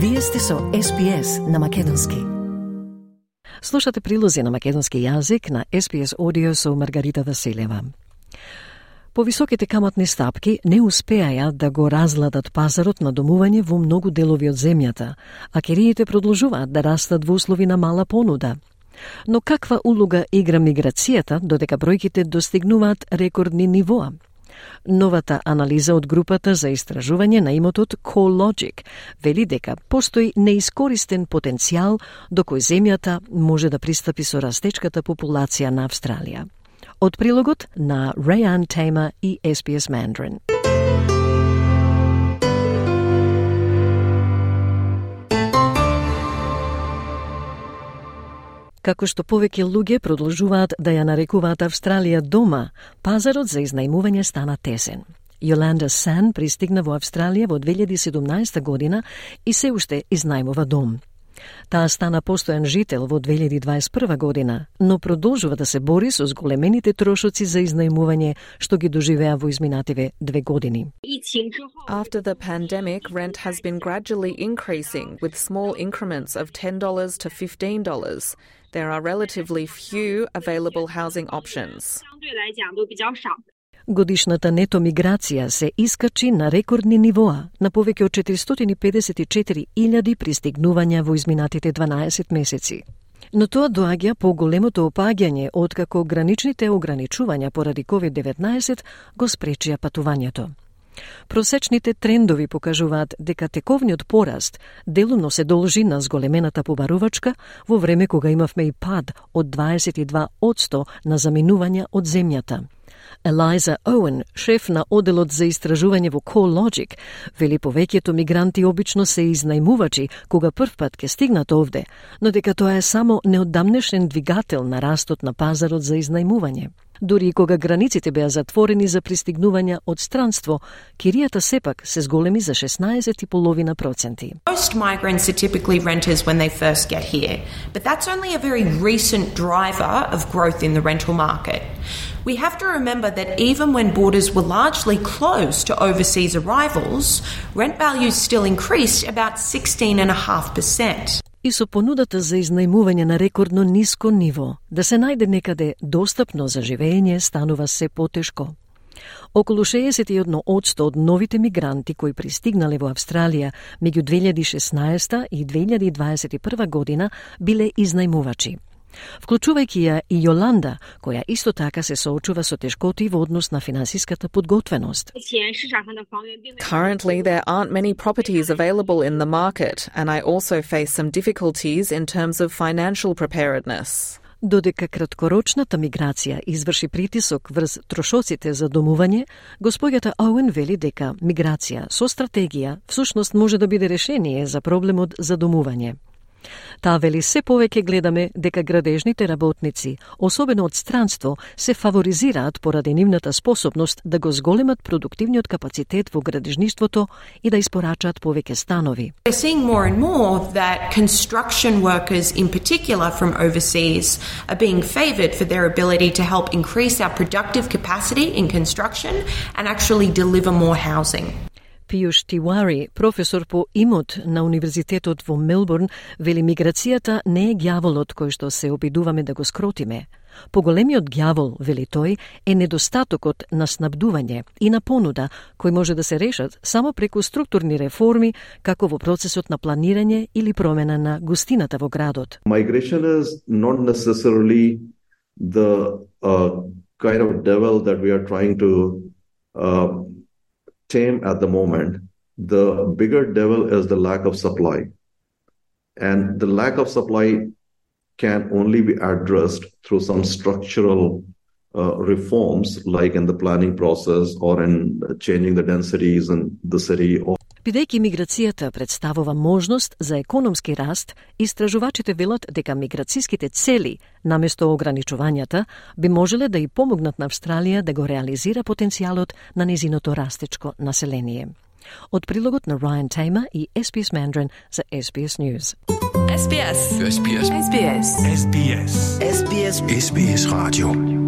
Вие сте со SPS на Македонски. Слушате прилози на македонски јазик на SPS Audio со Маргарита Василева. Повисоките каматни стапки не успеаја да го разладат пазарот на домување во многу делови од земјата, а кериите продолжуваат да растат во услови на мала понуда. Но каква улога игра миграцијата додека бројките достигнуваат рекордни нивоа? Новата анализа од групата за истражување на имотот CoLogic вели дека постои неискористен потенцијал до кој земјата може да пристапи со растечката популација на Австралија. Од прилогот на Rayan Tamer и SPS Mandarin. Како што повеќе луѓе продолжуваат да ја нарекуваат Австралија дома, пазарот за изнајмување стана тесен. Јоланда Сан пристигна во Австралија во 2017 година и се уште изнајмува дом. Таа стана постојан жител во 2021 година, но продолжува да се бори со зголемените трошоци за изнајмување што ги доживеа во изминативе две години. After the pandemic, rent has been gradually increasing with small increments of $10 to $15. There are relatively few available housing options. Годишната нето миграција се искачи на рекордни нивоа, на повеќе од 454.000 пристигнувања во изминатите 12 месеци. Но тоа доаѓа по големото опаѓање откако граничните ограничувања поради COVID-19 го спречија патувањето. Просечните трендови покажуваат дека тековниот пораст делумно се должи на зголемената побарувачка во време кога имавме и пад од 22 одсто на заминувања од земјата. Елайза Оуен, шеф на оделот за истражување во CoLogic, вели повеќето мигранти обично се изнајмувачи кога првпат ќе стигнат овде, но дека тоа е само неодамнешен двигател на растот на пазарот за изнајмување. Дури и кога границите беа затворени за пристигнувања од странство, киријата сепак се зголеми за 16,5 проценти. Most migrants are typically renters when they first get here, but that's only a very recent driver of growth in the rental market. We have to remember that even when borders were largely closed to overseas arrivals, rent values still increased about 16.5% и со понудата за изнајмување на рекордно ниско ниво, да се најде некаде достапно за живење станува се потешко. Околу 61% од новите мигранти кои пристигнале во Австралија меѓу 2016 и 2021 година биле изнајмувачи вклучувајќи ја и Јоланда, која исто така се соочува со тешкоти во однос на финансиската подготвеност. Currently, there aren't many properties available in the market, and I also face some difficulties in terms of financial preparedness. Додека краткорочната миграција изврши притисок врз трошоците за домување, господјата Оуен вели дека миграција со стратегија всушност може да биде решение за проблемот за домување. Таа вели се повеќе гледаме дека градежните работници, особено од странство, се фаворизираат поради нивната способност да го зголемат продуктивниот капацитет во градежништвото и да испорачаат повеќе станови. We're seeing more and more that construction workers in particular from overseas are being favored for their ability to help increase our productive capacity in construction and actually deliver more housing. Пиуш Тивари, професор по имот на Универзитетот во Мелбурн, вели миграцијата не е гјаволот кој што се обидуваме да го скротиме. Поголемиот гјавол, вели тој, е недостатокот на снабдување и на понуда, кои може да се решат само преку структурни реформи, како во процесот на планирање или промена на густината во градот. Migration is not necessarily the uh, kind of devil that we are trying to uh, tame at the moment. The bigger devil is the lack of supply. And the lack of supply can only be addressed through some structural uh, reforms, like in the planning process or in changing the densities in the city or Бидејќи миграцијата представува можност за економски раст, истражувачите велат дека миграцијските цели, наместо ограничувањата, би можеле да и помогнат на Австралија да го реализира потенцијалот на незиното растечко население. Од прилогот на Ryan Tamer и SBS Mandarin за SBS News. SBS. SBS. SBS. SBS. SBS. SBS Radio.